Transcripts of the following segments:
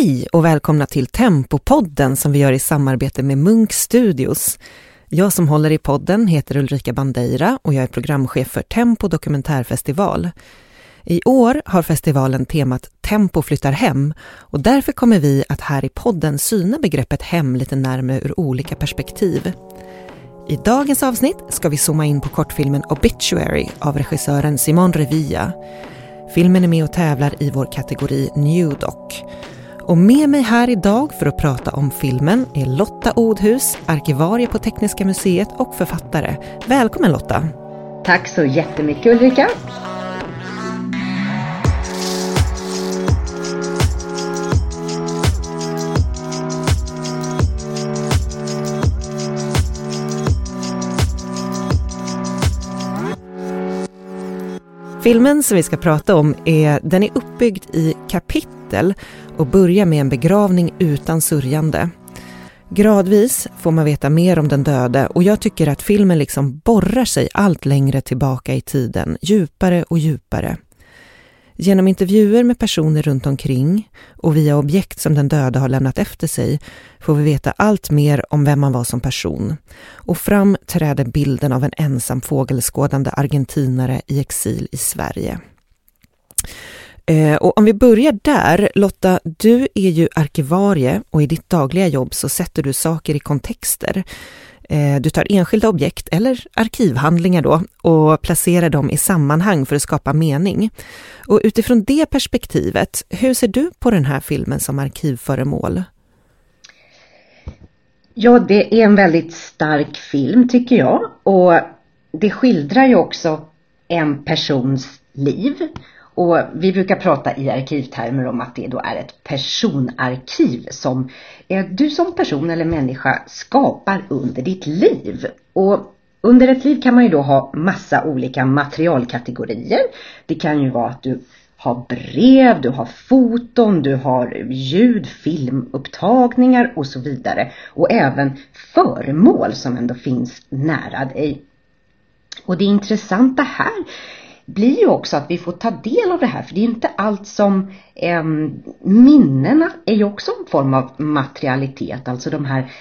Hej och välkomna till Tempopodden som vi gör i samarbete med Munk Studios. Jag som håller i podden heter Ulrika Bandeira och jag är programchef för Tempo dokumentärfestival. I år har festivalen temat Tempo flyttar hem och därför kommer vi att här i podden syna begreppet hem lite närmare ur olika perspektiv. I dagens avsnitt ska vi zooma in på kortfilmen Obituary av regissören Simon Revilla. Filmen är med och tävlar i vår kategori New Doc. Och med mig här idag för att prata om filmen är Lotta Odhus, arkivarie på Tekniska museet och författare. Välkommen Lotta! Tack så jättemycket Ulrika! Filmen som vi ska prata om är, den är uppbyggd i kapitel och börjar med en begravning utan sörjande. Gradvis får man veta mer om den döde och jag tycker att filmen liksom borrar sig allt längre tillbaka i tiden, djupare och djupare. Genom intervjuer med personer runt omkring och via objekt som den döde har lämnat efter sig får vi veta allt mer om vem man var som person. Och fram träder bilden av en ensam fågelskådande argentinare i exil i Sverige. Eh, och om vi börjar där, Lotta, du är ju arkivarie och i ditt dagliga jobb så sätter du saker i kontexter. Eh, du tar enskilda objekt, eller arkivhandlingar då, och placerar dem i sammanhang för att skapa mening. Och utifrån det perspektivet, hur ser du på den här filmen som arkivföremål? Ja, det är en väldigt stark film tycker jag och det skildrar ju också en persons liv och vi brukar prata i arkivtermer om att det då är ett personarkiv som du som person eller människa skapar under ditt liv. Och under ett liv kan man ju då ha massa olika materialkategorier. Det kan ju vara att du har brev, du har foton, du har ljud, filmupptagningar och så vidare. Och även föremål som ändå finns nära dig. Och det intressanta här blir ju också att vi får ta del av det här för det är inte allt som eh, minnena är ju också en form av materialitet, alltså de här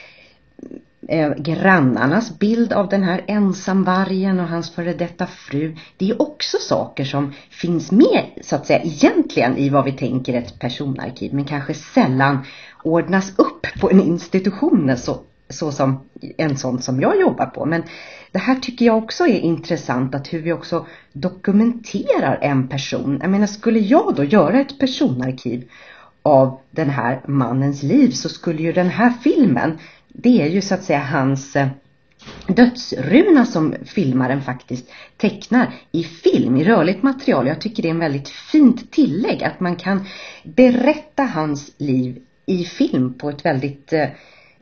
eh, grannarnas bild av den här ensamvargen och hans före detta fru. Det är också saker som finns med så att säga egentligen i vad vi tänker ett personarkiv men kanske sällan ordnas upp på en institution så, så som en sån som jag jobbar på. Men det här tycker jag också är intressant att hur vi också dokumenterar en person. Jag menar skulle jag då göra ett personarkiv av den här mannens liv så skulle ju den här filmen, det är ju så att säga hans eh, dödsruna som filmaren faktiskt tecknar i film, i rörligt material. Jag tycker det är en väldigt fint tillägg att man kan berätta hans liv i film på ett väldigt, eh,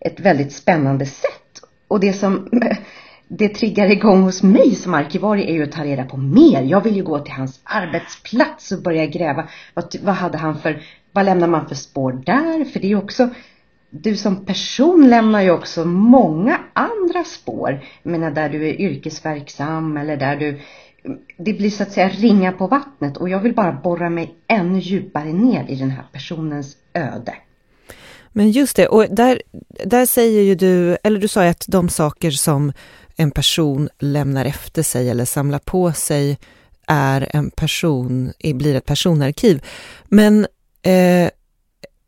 ett väldigt spännande sätt. Och det som det triggar igång hos mig som arkivarie är ju att ta reda på mer. Jag vill ju gå till hans arbetsplats och börja gräva. Vad, vad hade han för, vad lämnar man för spår där? För det är ju också, du som person lämnar ju också många andra spår. Jag menar där du är yrkesverksam eller där du, det blir så att säga ringa på vattnet och jag vill bara borra mig ännu djupare ner i den här personens öde. Men just det, och där, där säger ju du, eller du sa ju att de saker som en person lämnar efter sig eller samlar på sig är en person, blir ett personarkiv. Men eh,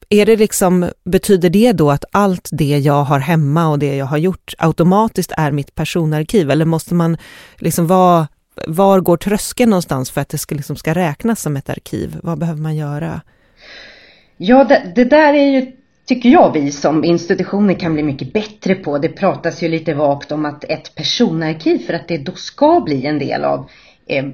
är det liksom, betyder det då att allt det jag har hemma och det jag har gjort automatiskt är mitt personarkiv? Eller måste man liksom vara, var går tröskeln någonstans för att det ska, liksom ska räknas som ett arkiv? Vad behöver man göra? Ja, det, det där är ju tycker jag vi som institutioner kan bli mycket bättre på. Det pratas ju lite vagt om att ett personarkiv för att det då ska bli en del av eh,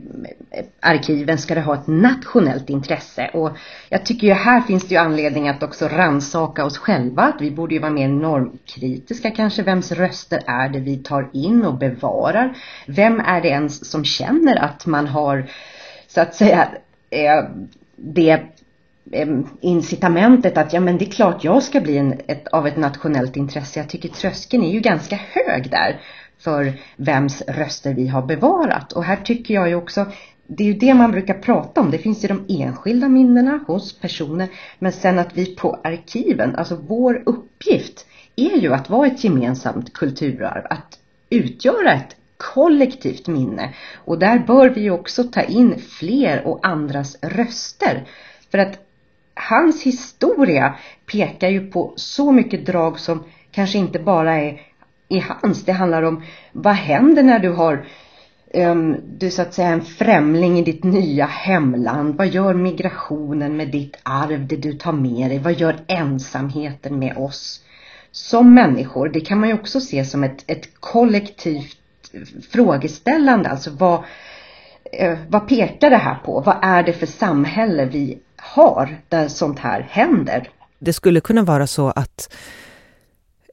arkiven ska det ha ett nationellt intresse. Och jag tycker ju här finns det ju anledning att också ransaka oss själva att vi borde ju vara mer normkritiska kanske. Vems röster är det vi tar in och bevarar? Vem är det ens som känner att man har så att säga eh, det Eh, incitamentet att ja men det är klart jag ska bli en, ett, av ett nationellt intresse. Jag tycker tröskeln är ju ganska hög där för vems röster vi har bevarat. Och här tycker jag ju också det är ju det man brukar prata om. Det finns ju de enskilda minnena hos personer. Men sen att vi på arkiven, alltså vår uppgift är ju att vara ett gemensamt kulturarv. Att utgöra ett kollektivt minne. Och där bör vi också ta in fler och andras röster. För att hans historia pekar ju på så mycket drag som kanske inte bara är i hans. Det handlar om vad händer när du har um, du så att säga en främling i ditt nya hemland. Vad gör migrationen med ditt arv, det du tar med dig? Vad gör ensamheten med oss? Som människor, det kan man ju också se som ett, ett kollektivt frågeställande. Alltså vad, eh, vad pekar det här på? Vad är det för samhälle vi har där sånt här händer? Det skulle kunna vara så att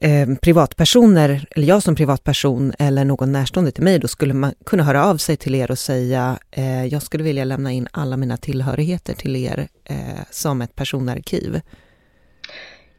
eh, privatpersoner, eller jag som privatperson eller någon närstående till mig, då skulle man kunna höra av sig till er och säga eh, jag skulle vilja lämna in alla mina tillhörigheter till er eh, som ett personarkiv.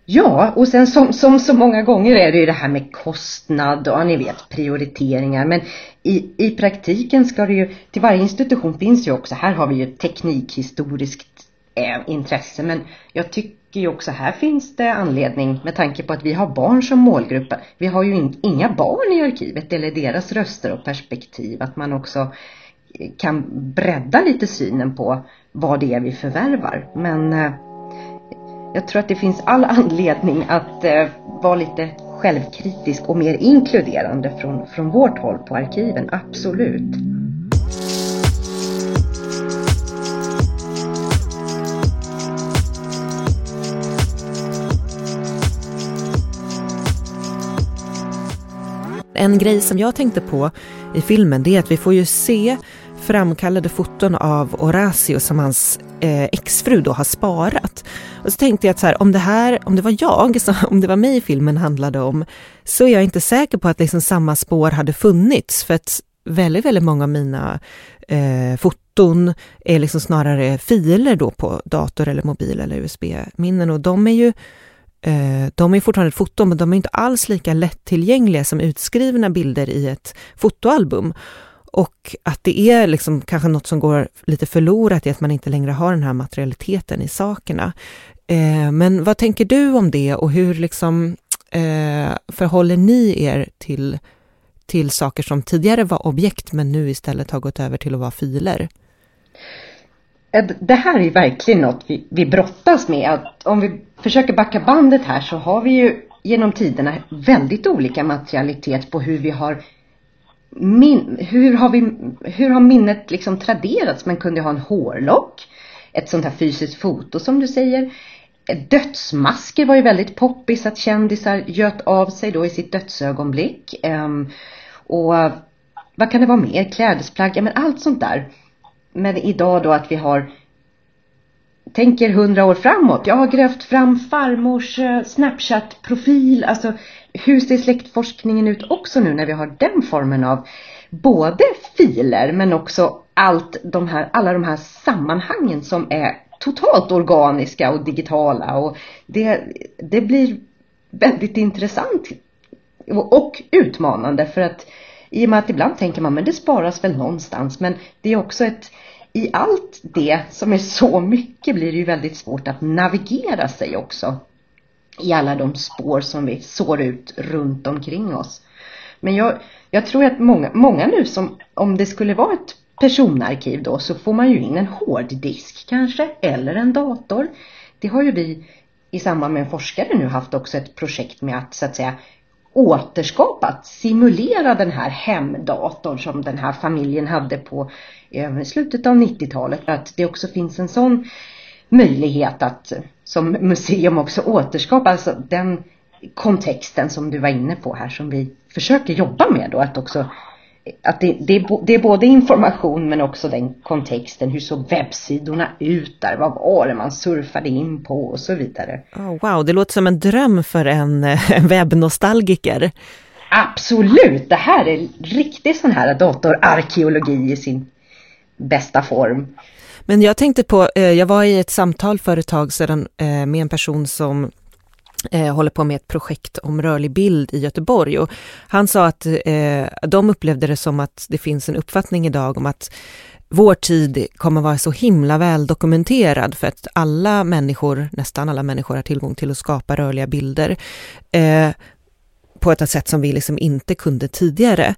Ja, och sen som, som så många gånger är det ju det här med kostnad och ni vet prioriteringar. Men i, i praktiken ska det ju, till varje institution finns ju också, här har vi ju teknikhistoriskt eh, intresse. Men jag tycker ju också här finns det anledning med tanke på att vi har barn som målgrupp. Vi har ju in, inga barn i arkivet eller deras röster och perspektiv. Att man också eh, kan bredda lite synen på vad det är vi förvärvar. Men eh, jag tror att det finns all anledning att eh, vara lite självkritisk och mer inkluderande från, från vårt håll på arkiven, absolut. En grej som jag tänkte på i filmen det är att vi får ju se framkallade foton av Horacio som hans eh, exfru då har sparat. Och så tänkte jag att så här, om det här, om det var jag, så, om det var mig filmen handlade om, så är jag inte säker på att liksom samma spår hade funnits. För att väldigt, väldigt många av mina eh, foton är liksom snarare filer då på dator eller mobil eller USB-minnen och de är ju Eh, de är fortfarande ett foto, men de är inte alls lika lättillgängliga som utskrivna bilder i ett fotoalbum. Och att det är liksom kanske något som går lite förlorat i att man inte längre har den här materialiteten i sakerna. Eh, men vad tänker du om det och hur liksom eh, förhåller ni er till, till saker som tidigare var objekt men nu istället har gått över till att vara filer? Det här är verkligen något vi, vi brottas med. Att om vi försöker backa bandet här så har vi ju genom tiderna väldigt olika materialitet på hur vi har min, hur, har vi, hur har minnet liksom traderats? Man kunde ha en hårlock, ett sånt här fysiskt foto som du säger. Dödsmasker var ju väldigt poppis att kändisar göt av sig då i sitt dödsögonblick. Ehm, och vad kan det vara mer? Klädesplagg, ja men allt sånt där. Men idag då att vi har tänker hundra år framåt. Jag har grävt fram farmors eh, Snapchat-profil. Alltså hur ser släktforskningen ut också nu när vi har den formen av både filer men också allt de här, alla de här sammanhangen som är totalt organiska och digitala och det, det blir väldigt intressant och utmanande för att i och med att ibland tänker man men det sparas väl någonstans men det är också ett i allt det som är så mycket blir det ju väldigt svårt att navigera sig också i alla de spår som vi sår ut runt omkring oss. Men jag, jag tror att många, många nu som, om det skulle vara ett personarkiv då, så får man ju in en hårddisk kanske, eller en dator. Det har ju vi i samband med en forskare nu haft också ett projekt med att så att säga återskapa, simulera den här hemdatorn som den här familjen hade på eh, slutet av 90-talet. Att det också finns en sån möjlighet att eh, som museum också återskapa alltså den kontexten som du var inne på här som vi försöker jobba med då att också att det, det, är, det är både information men också den kontexten. Hur såg webbsidorna ut där? Vad var det man surfade in på och så vidare. Oh, wow, det låter som en dröm för en, en webbnostalgiker. Absolut, det här är riktig sån här datorarkeologi i sin bästa form. Men jag tänkte på, eh, jag var i ett samtal för ett tag sedan eh, med en person som eh, håller på med ett projekt om rörlig bild i Göteborg. Och han sa att eh, de upplevde det som att det finns en uppfattning idag om att vår tid kommer vara så himla väl dokumenterad för att alla människor, nästan alla människor har tillgång till att skapa rörliga bilder eh, på ett sätt som vi liksom inte kunde tidigare.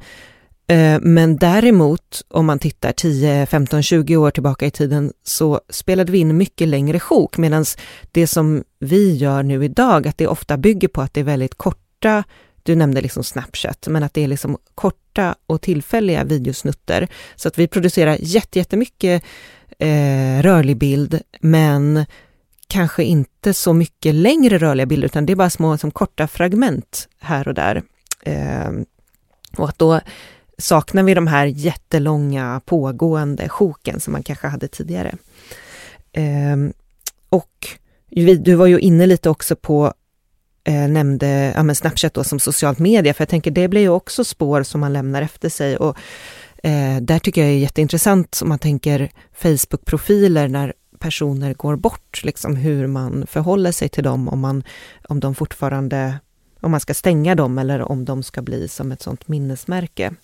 Eh, men däremot, om man tittar 10, 15, 20 år tillbaka i tiden, så spelade vi in mycket längre sjok, medan det som vi gör nu idag, att det ofta bygger på att det är väldigt korta, du nämnde liksom Snapchat, men att det är liksom korta och tillfälliga videosnutter. Så att vi producerar jättemycket eh, rörlig bild, men kanske inte så mycket längre rörliga bilder, utan det är bara små som korta fragment här och där. Eh, och att då saknar vi de här jättelånga pågående sjoken som man kanske hade tidigare. Eh, och du var ju inne lite också på, eh, nämnde ja, Snapchat då som socialt media, för jag tänker det blir ju också spår som man lämnar efter sig. Och eh, där tycker jag är jätteintressant om man tänker Facebook-profiler när personer går bort, liksom hur man förhåller sig till dem, om, man, om de fortfarande om man ska stänga dem eller om de ska bli som ett sånt minnesmärke.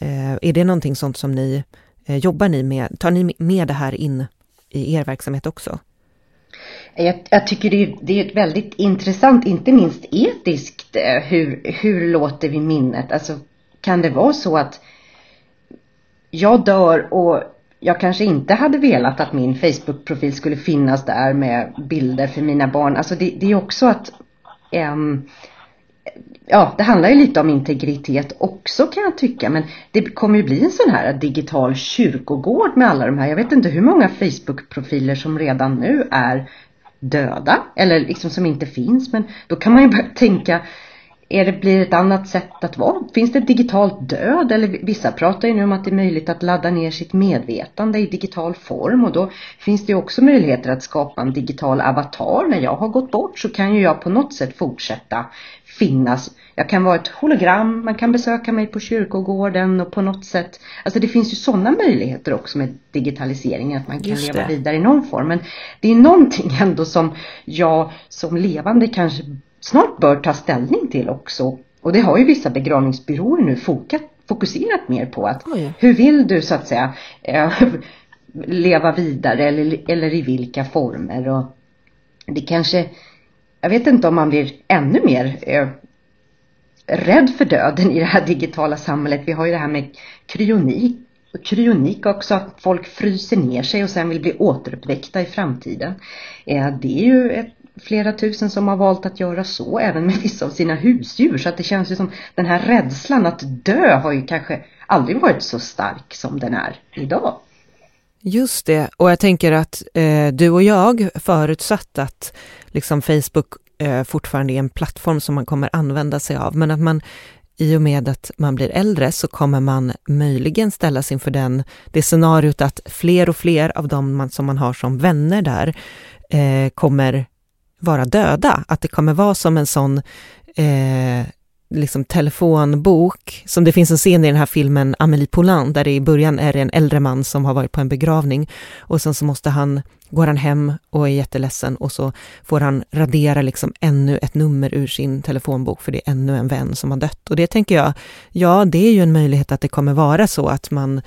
Eh, är det någonting sånt som ni eh, jobbar ni med? Tar ni med det här in i er verksamhet också? Jag, jag tycker det är, det är ett väldigt intressant, inte minst etiskt, eh, hur, hur låter vi minnet? Alltså, kan det vara så att jag dör och jag kanske inte hade velat att min Facebook-profil skulle finnas där med bilder för mina barn. Alltså det, det är också att um, ja, det handlar ju lite om integritet också kan jag tycka. Men det kommer ju bli en sån här digital kyrkogård med alla de här. Jag vet inte hur många Facebook-profiler som redan nu är döda eller liksom som inte finns. Men då kan man ju börja tänka, är det, blir ett annat sätt att vara? Finns det digitalt död? Eller vissa pratar ju nu om att det är möjligt att ladda ner sitt medvetande i digital form och då finns det ju också möjligheter att skapa en digital avatar. När jag har gått bort så kan ju jag på något sätt fortsätta finnas. Jag kan vara ett hologram, man kan besöka mig på kyrkogården och på något sätt. Alltså det finns ju sådana möjligheter också med digitaliseringen, att man kan leva vidare i någon form. Men det är någonting ändå som jag som levande kanske snart bör ta ställning till också. Och det har ju vissa begravningsbyråer nu fokat, fokuserat mer på att Oj. hur vill du så att säga äh, leva vidare eller, eller i vilka former och det kanske jag vet inte om man blir ännu mer eh, rädd för döden i det här digitala samhället. Vi har ju det här med kryonik, kryonik också, att folk fryser ner sig och sen vill bli återuppväckta i framtiden. Eh, det är ju ett, flera tusen som har valt att göra så, även med vissa av sina husdjur. Så att det känns ju som den här rädslan att dö har ju kanske aldrig varit så stark som den är idag. Just det, och jag tänker att eh, du och jag förutsatt att liksom Facebook eh, fortfarande är en plattform som man kommer använda sig av, men att man i och med att man blir äldre så kommer man möjligen ställas inför den, det scenariot att fler och fler av dem man, som man har som vänner där eh, kommer vara döda. Att det kommer vara som en sån eh, liksom telefonbok, som det finns en scen i den här filmen Amélie Poulain, där det i början är det en äldre man som har varit på en begravning och sen så måste han, går han hem och är jätteledsen och så får han radera liksom ännu ett nummer ur sin telefonbok för det är ännu en vän som har dött. Och det tänker jag, ja det är ju en möjlighet att det kommer vara så att man,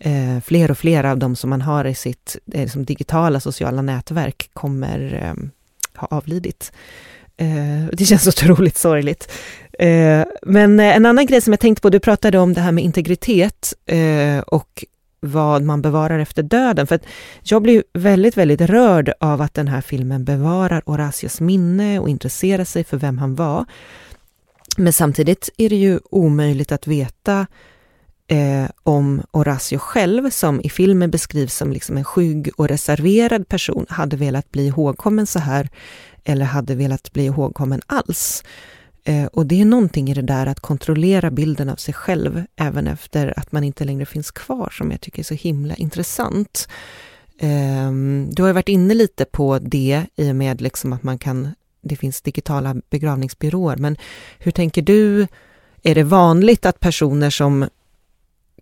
eh, fler och fler av de som man har i sitt eh, liksom digitala sociala nätverk kommer eh, har avlidit. Eh, det känns otroligt sorgligt. Eh, men eh, en annan grej som jag tänkte på, du pratade om det här med integritet eh, och vad man bevarar efter döden. För att jag blir väldigt, väldigt rörd av att den här filmen bevarar Horatius minne och intresserar sig för vem han var. Men samtidigt är det ju omöjligt att veta eh, om Horacio själv, som i filmen beskrivs som liksom en skygg och reserverad person, hade velat bli ihågkommen så här eller hade velat bli ihågkommen alls. Eh, och det är någonting i det där att kontrollera bilden av sig själv även efter att man inte längre finns kvar som jag tycker är så himla intressant. Eh, du har varit inne lite på det i och med liksom att man kan, det finns digitala begravningsbyråer, men hur tänker du? Är det vanligt att personer som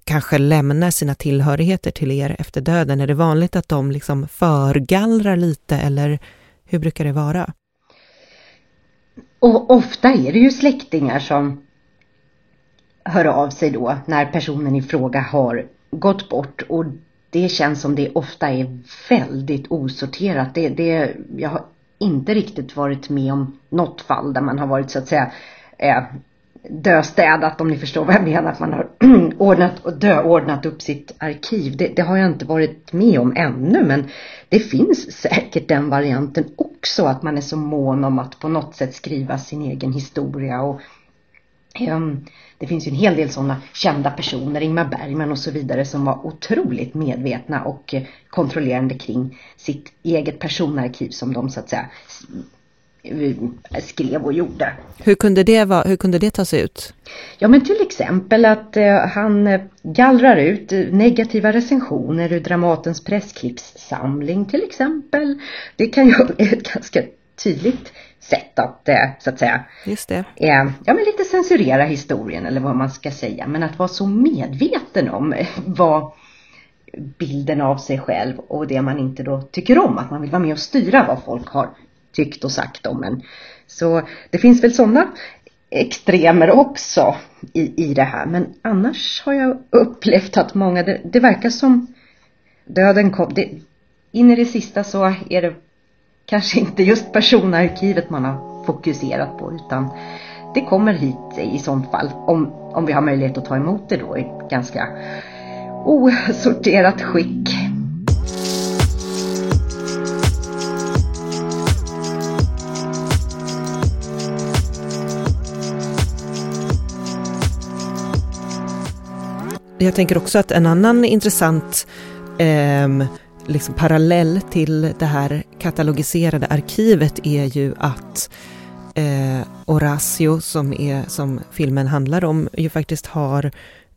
kanske lämnar sina tillhörigheter till er efter döden, är det vanligt att de liksom förgallrar lite eller hur brukar det vara? Och ofta är det ju släktingar som hör av sig då när personen i fråga har gått bort och det känns som det ofta är väldigt osorterat. Det, det, jag har inte riktigt varit med om något fall där man har varit så att säga eh, döstädat om ni förstår vad jag menar. Att man har ordnat och döordnat upp sitt arkiv. Det, det, har jag inte varit med om ännu men det finns säkert den varianten också. Att man är så mån om att på något sätt skriva sin egen historia och um, det finns ju en hel del sådana kända personer, Ingmar Bergman och så vidare, som var otroligt medvetna och eh, kontrollerande kring sitt eget personarkiv som de så att säga skrev och gjorde. Hur kunde det, vara, hur kunde det ta sig ut? Ja men till exempel att eh, han eh, gallrar ut negativa recensioner ur Dramatens pressklippssamling till exempel. Det kan ju vara ett ganska tydligt sätt att eh, så att säga Just det. Eh, ja, men lite censurera historien eller vad man ska säga. Men att vara så medveten om eh, vad bilden av sig själv och det man inte då tycker om. Att man vill vara med och styra vad folk har tyckt och sagt om en. Så det finns väl sådana extremer också i, i det här. Men annars har jag upplevt att många, det, det verkar som döden kom, det, in i det sista så är det kanske inte just personarkivet man har fokuserat på utan det kommer hit i sånt fall om, om vi har möjlighet att ta emot det då i ganska osorterat skick. Jag tänker också att en annan intressant eh, liksom parallell till det här katalogiserade arkivet är ju att eh, Horacio, som, är, som filmen handlar om, ju faktiskt har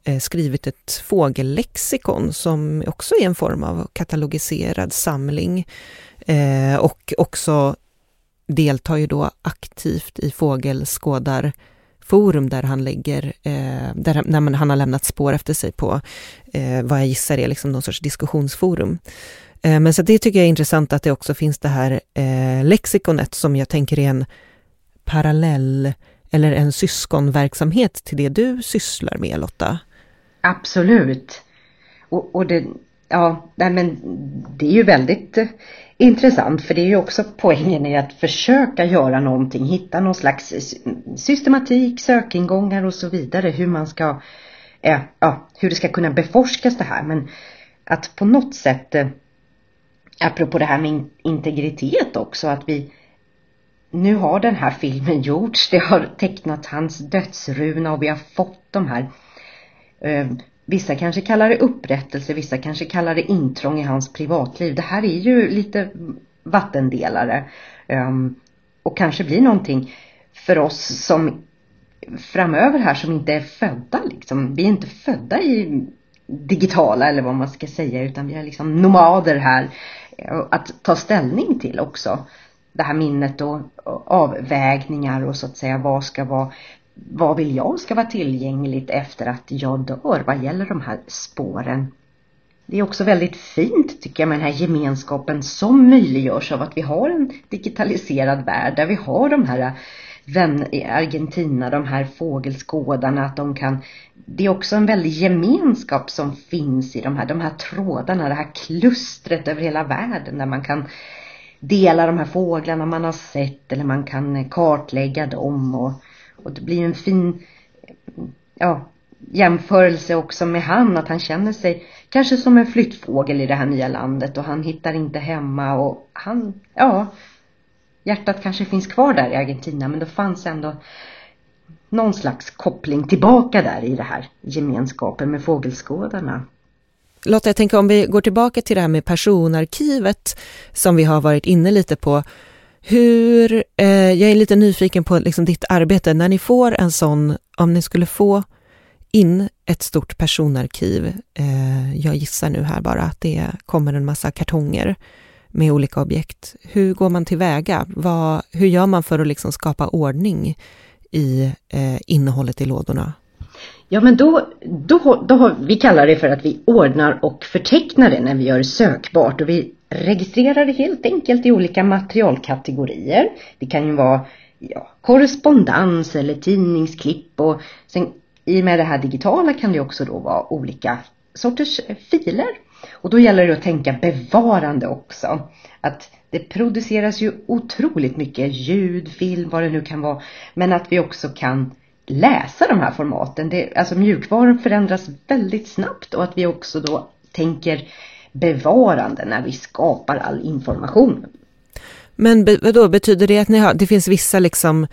eh, skrivit ett fågellexikon som också är en form av katalogiserad samling. Eh, och också deltar ju då aktivt i fågelskådar forum där han lägger, eh, där när han har lämnat spår efter sig på eh, vad jag gissar är liksom någon sorts diskussionsforum. Eh, men så det tycker jag är intressant att det också finns det här eh, lexikonet som jag tänker är en parallell eller en syskonverksamhet till det du sysslar med Lotta. Absolut. Och, och det, ja, nej men det är ju väldigt eh, intressant för det är ju också poängen i att försöka göra någonting, hitta någon slags systematik, sökingångar och så vidare, hur man ska, eh, ja, hur det ska kunna beforskas det här. Men att på något sätt, eh, apropå det här med integritet också, att vi nu har den här filmen gjorts, det har tecknat hans dödsruna och vi har fått de här eh, Vissa kanske kallar det upprättelse, vissa kanske kallar det intrång i hans privatliv. Det här är ju lite vattendelare ehm, och kanske blir någonting för oss som framöver här som inte är födda liksom. Vi är inte födda i digitala eller vad man ska säga utan vi är liksom nomader här eh, att ta ställning till också. Det här minnet och avvägningar och så att säga vad ska vara vad vill jag ska vara tillgängligt efter att jag dör vad gäller de här spåren. Det är också väldigt fint tycker jag med den här gemenskapen som möjliggörs av att vi har en digitaliserad värld där vi har de här eh, vänner i Argentina, de här fågelskådarna, att de kan det är också en väldig gemenskap som finns i de här, de här trådarna, det här klustret över hela världen där man kan dela de här fåglarna man har sett eller man kan eh, kartlägga dem och och det blir en fin ja, jämförelse också med han, att han känner sig kanske som en flyttfågel i det här nya landet och han hittar inte hemma och han, ja, hjärtat kanske finns kvar där i Argentina men det fanns ändå någon slags koppling tillbaka där i det här gemenskapen med fågelskådarna. Lotta, jag tänker om vi går tillbaka till det här med personarkivet som vi har varit inne lite på. Hur, eh, jag är lite nyfiken på liksom ditt arbete, när ni får en sån, om ni skulle få in ett stort personarkiv, eh, jag gissar nu här bara att det kommer en massa kartonger med olika objekt. Hur går man tillväga? Vad, hur gör man för att liksom skapa ordning i eh, innehållet i lådorna? Ja men då, då, då har, vi kallar det för att vi ordnar och förtecknar det när vi gör sökbart och vi registrerar det helt enkelt i olika materialkategorier. Det kan ju vara ja, korrespondens eller tidningsklipp och sen i och med det här digitala kan det också då vara olika sorters eh, filer. Och då gäller det att tänka bevarande också. Att det produceras ju otroligt mycket ljud, film, vad det nu kan vara. Men att vi också kan läsa de här formaten. Det, alltså mjukvaran förändras väldigt snabbt och att vi också då tänker bevarande när vi skapar all information. Men då betyder det att ni har, det finns vissa liksom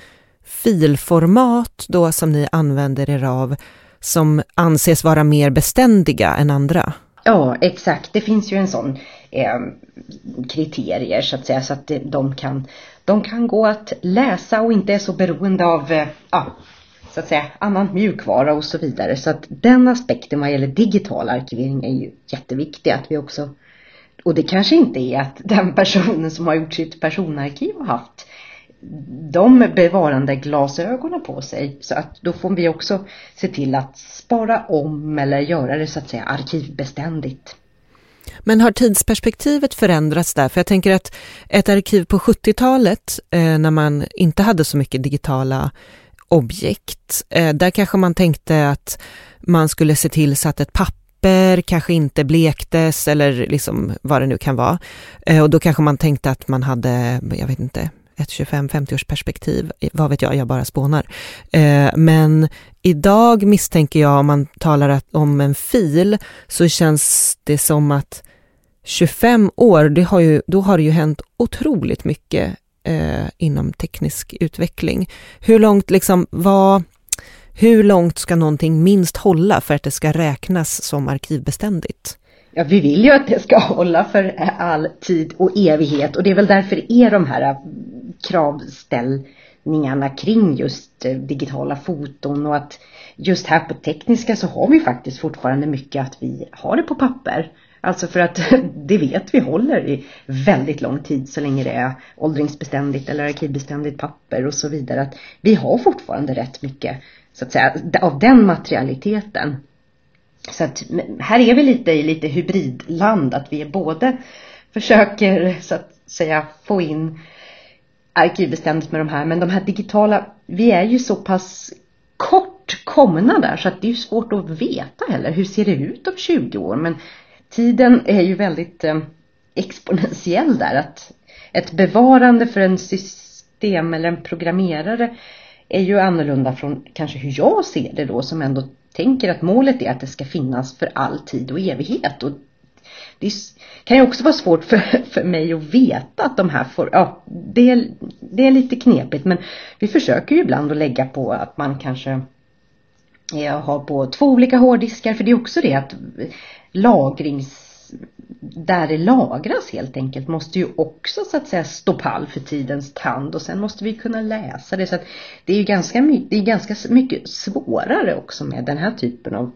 filformat då som ni använder er av som anses vara mer beständiga än andra? Ja, exakt. Det finns ju en sån eh, kriterier så att säga så att de kan, de kan gå att läsa och inte är så beroende av eh, så att säga annan mjukvara och så vidare. Så att den aspekten vad gäller digital arkivering är ju jätteviktig att vi också och det kanske inte är att den personen som har gjort sitt personarkiv har haft de bevarande glasögonen på sig. Så att då får vi också se till att spara om eller göra det så att säga arkivbeständigt. Men har tidsperspektivet förändrats där? För jag tänker att ett arkiv på 70-talet eh, när man inte hade så mycket digitala objekt, eh, där kanske man tänkte att man skulle se till så att ett papper kanske inte blektes eller liksom vad det nu kan vara. Eh, och då kanske man tänkte att man hade, jag vet inte, ett 25-50 års perspektiv, vad vet jag, jag bara spånar. Eh, men idag misstänker jag, om man talar om en fil, så känns det som att 25 år, det har ju, då har det ju hänt otroligt mycket eh, inom teknisk utveckling. Hur långt, liksom, vad, hur långt ska någonting minst hålla för att det ska räknas som arkivbeständigt? Ja, vi vill ju att det ska hålla för all tid och evighet och det är väl därför det är de här eh, kravställningarna kring just eh, digitala foton och att just här på tekniska så har vi faktiskt fortfarande mycket att vi har det på papper. Alltså för att det vet vi håller i väldigt lång tid så länge det är åldringsbeständigt eller arkivbeständigt papper och så vidare. Att vi har fortfarande rätt mycket så att säga av den materialiteten. Så att här är vi lite i lite hybridland att vi både försöker så att säga få in arkivbeständigt med de här men de här digitala, vi är ju så pass kort komna där så att det är ju svårt att veta heller hur ser det ut om 20 år men tiden är ju väldigt eh, exponentiell där att ett bevarande för en system eller en programmerare är ju annorlunda från kanske hur jag ser det då som ändå tänker att målet är att det ska finnas för all tid och evighet. Och det kan ju också vara svårt för, för mig att veta att de här får, ja det det är lite knepigt men vi försöker ju ibland att lägga på att man kanske Eh, Jag har på två olika hårddiskar för det är också det att lagrings där det lagras helt enkelt måste ju också så att säga stå pall för tidens tand och sen måste vi kunna läsa det. Så att det är ju ganska, det är ganska mycket svårare också med den här typen av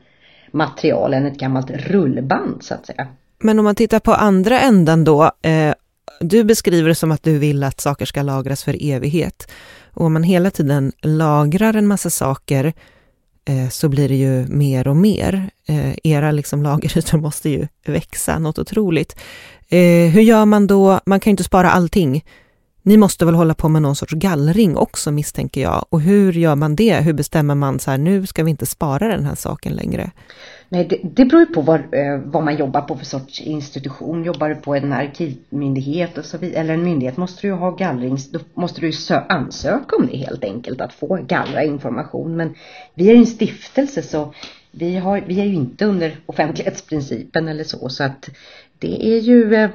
material än ett gammalt rullband så att säga. Men om man tittar på andra änden då, eh, du beskriver det som att du vill att saker ska lagras för evighet. Och om man hela tiden lagrar en massa saker Eh, Eh, så blir det ju mer och mer. Eh, era liksom lagerytor måste ju växa något otroligt. Eh, hur gör man då? Man kan ju inte spara allting. Ni måste väl hålla på med någon sorts gallring också misstänker jag. Och hur gör man det? Hur bestämmer man så här, nu ska vi inte spara den här saken längre? Nej, det, det beror ju på vad, eh, vad man jobbar på för sorts institution. Jobbar du på en arkivmyndighet och så vidare, eller en myndighet måste du ju ha gallrings, då måste du ju ansöka om det helt enkelt, att få gallra information. Men vi är en stiftelse så vi, har, vi är ju inte under offentlighetsprincipen eller så, så att det är ju, eh,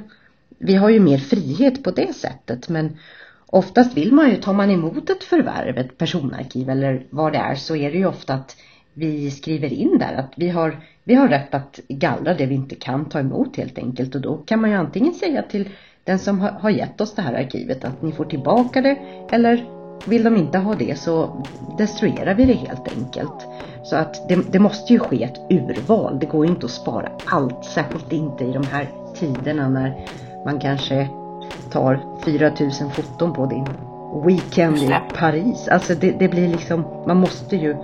vi har ju mer frihet på det sättet. Men oftast vill man ju, tar man emot ett förvärv, ett personarkiv eller vad det är, så är det ju ofta att vi skriver in där att vi har, vi har rätt att gallra det vi inte kan ta emot helt enkelt och då kan man ju antingen säga till den som har gett oss det här arkivet att ni får tillbaka det eller vill de inte ha det så destruerar vi det helt enkelt. Så att det, det måste ju ske ett urval. Det går ju inte att spara allt, särskilt inte i de här tiderna när man kanske tar 4000 foton på din weekend i Paris. Alltså det, det blir liksom, man måste ju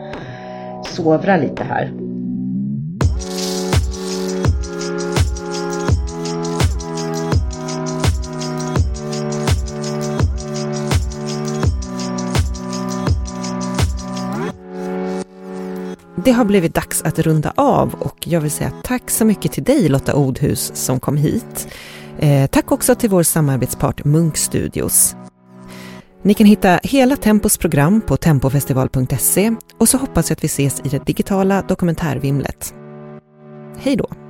sovra lite här. det har blivit dags att runda av och jag vill säga tack så mycket till dig Lotta Odhus som kom hit. Eh, tack också till vår samarbetspart Munk Studios. Ni kan hitta hela Tempos program på tempofestival.se och så hoppas jag att vi ses i det digitala dokumentärvimlet. Hej då!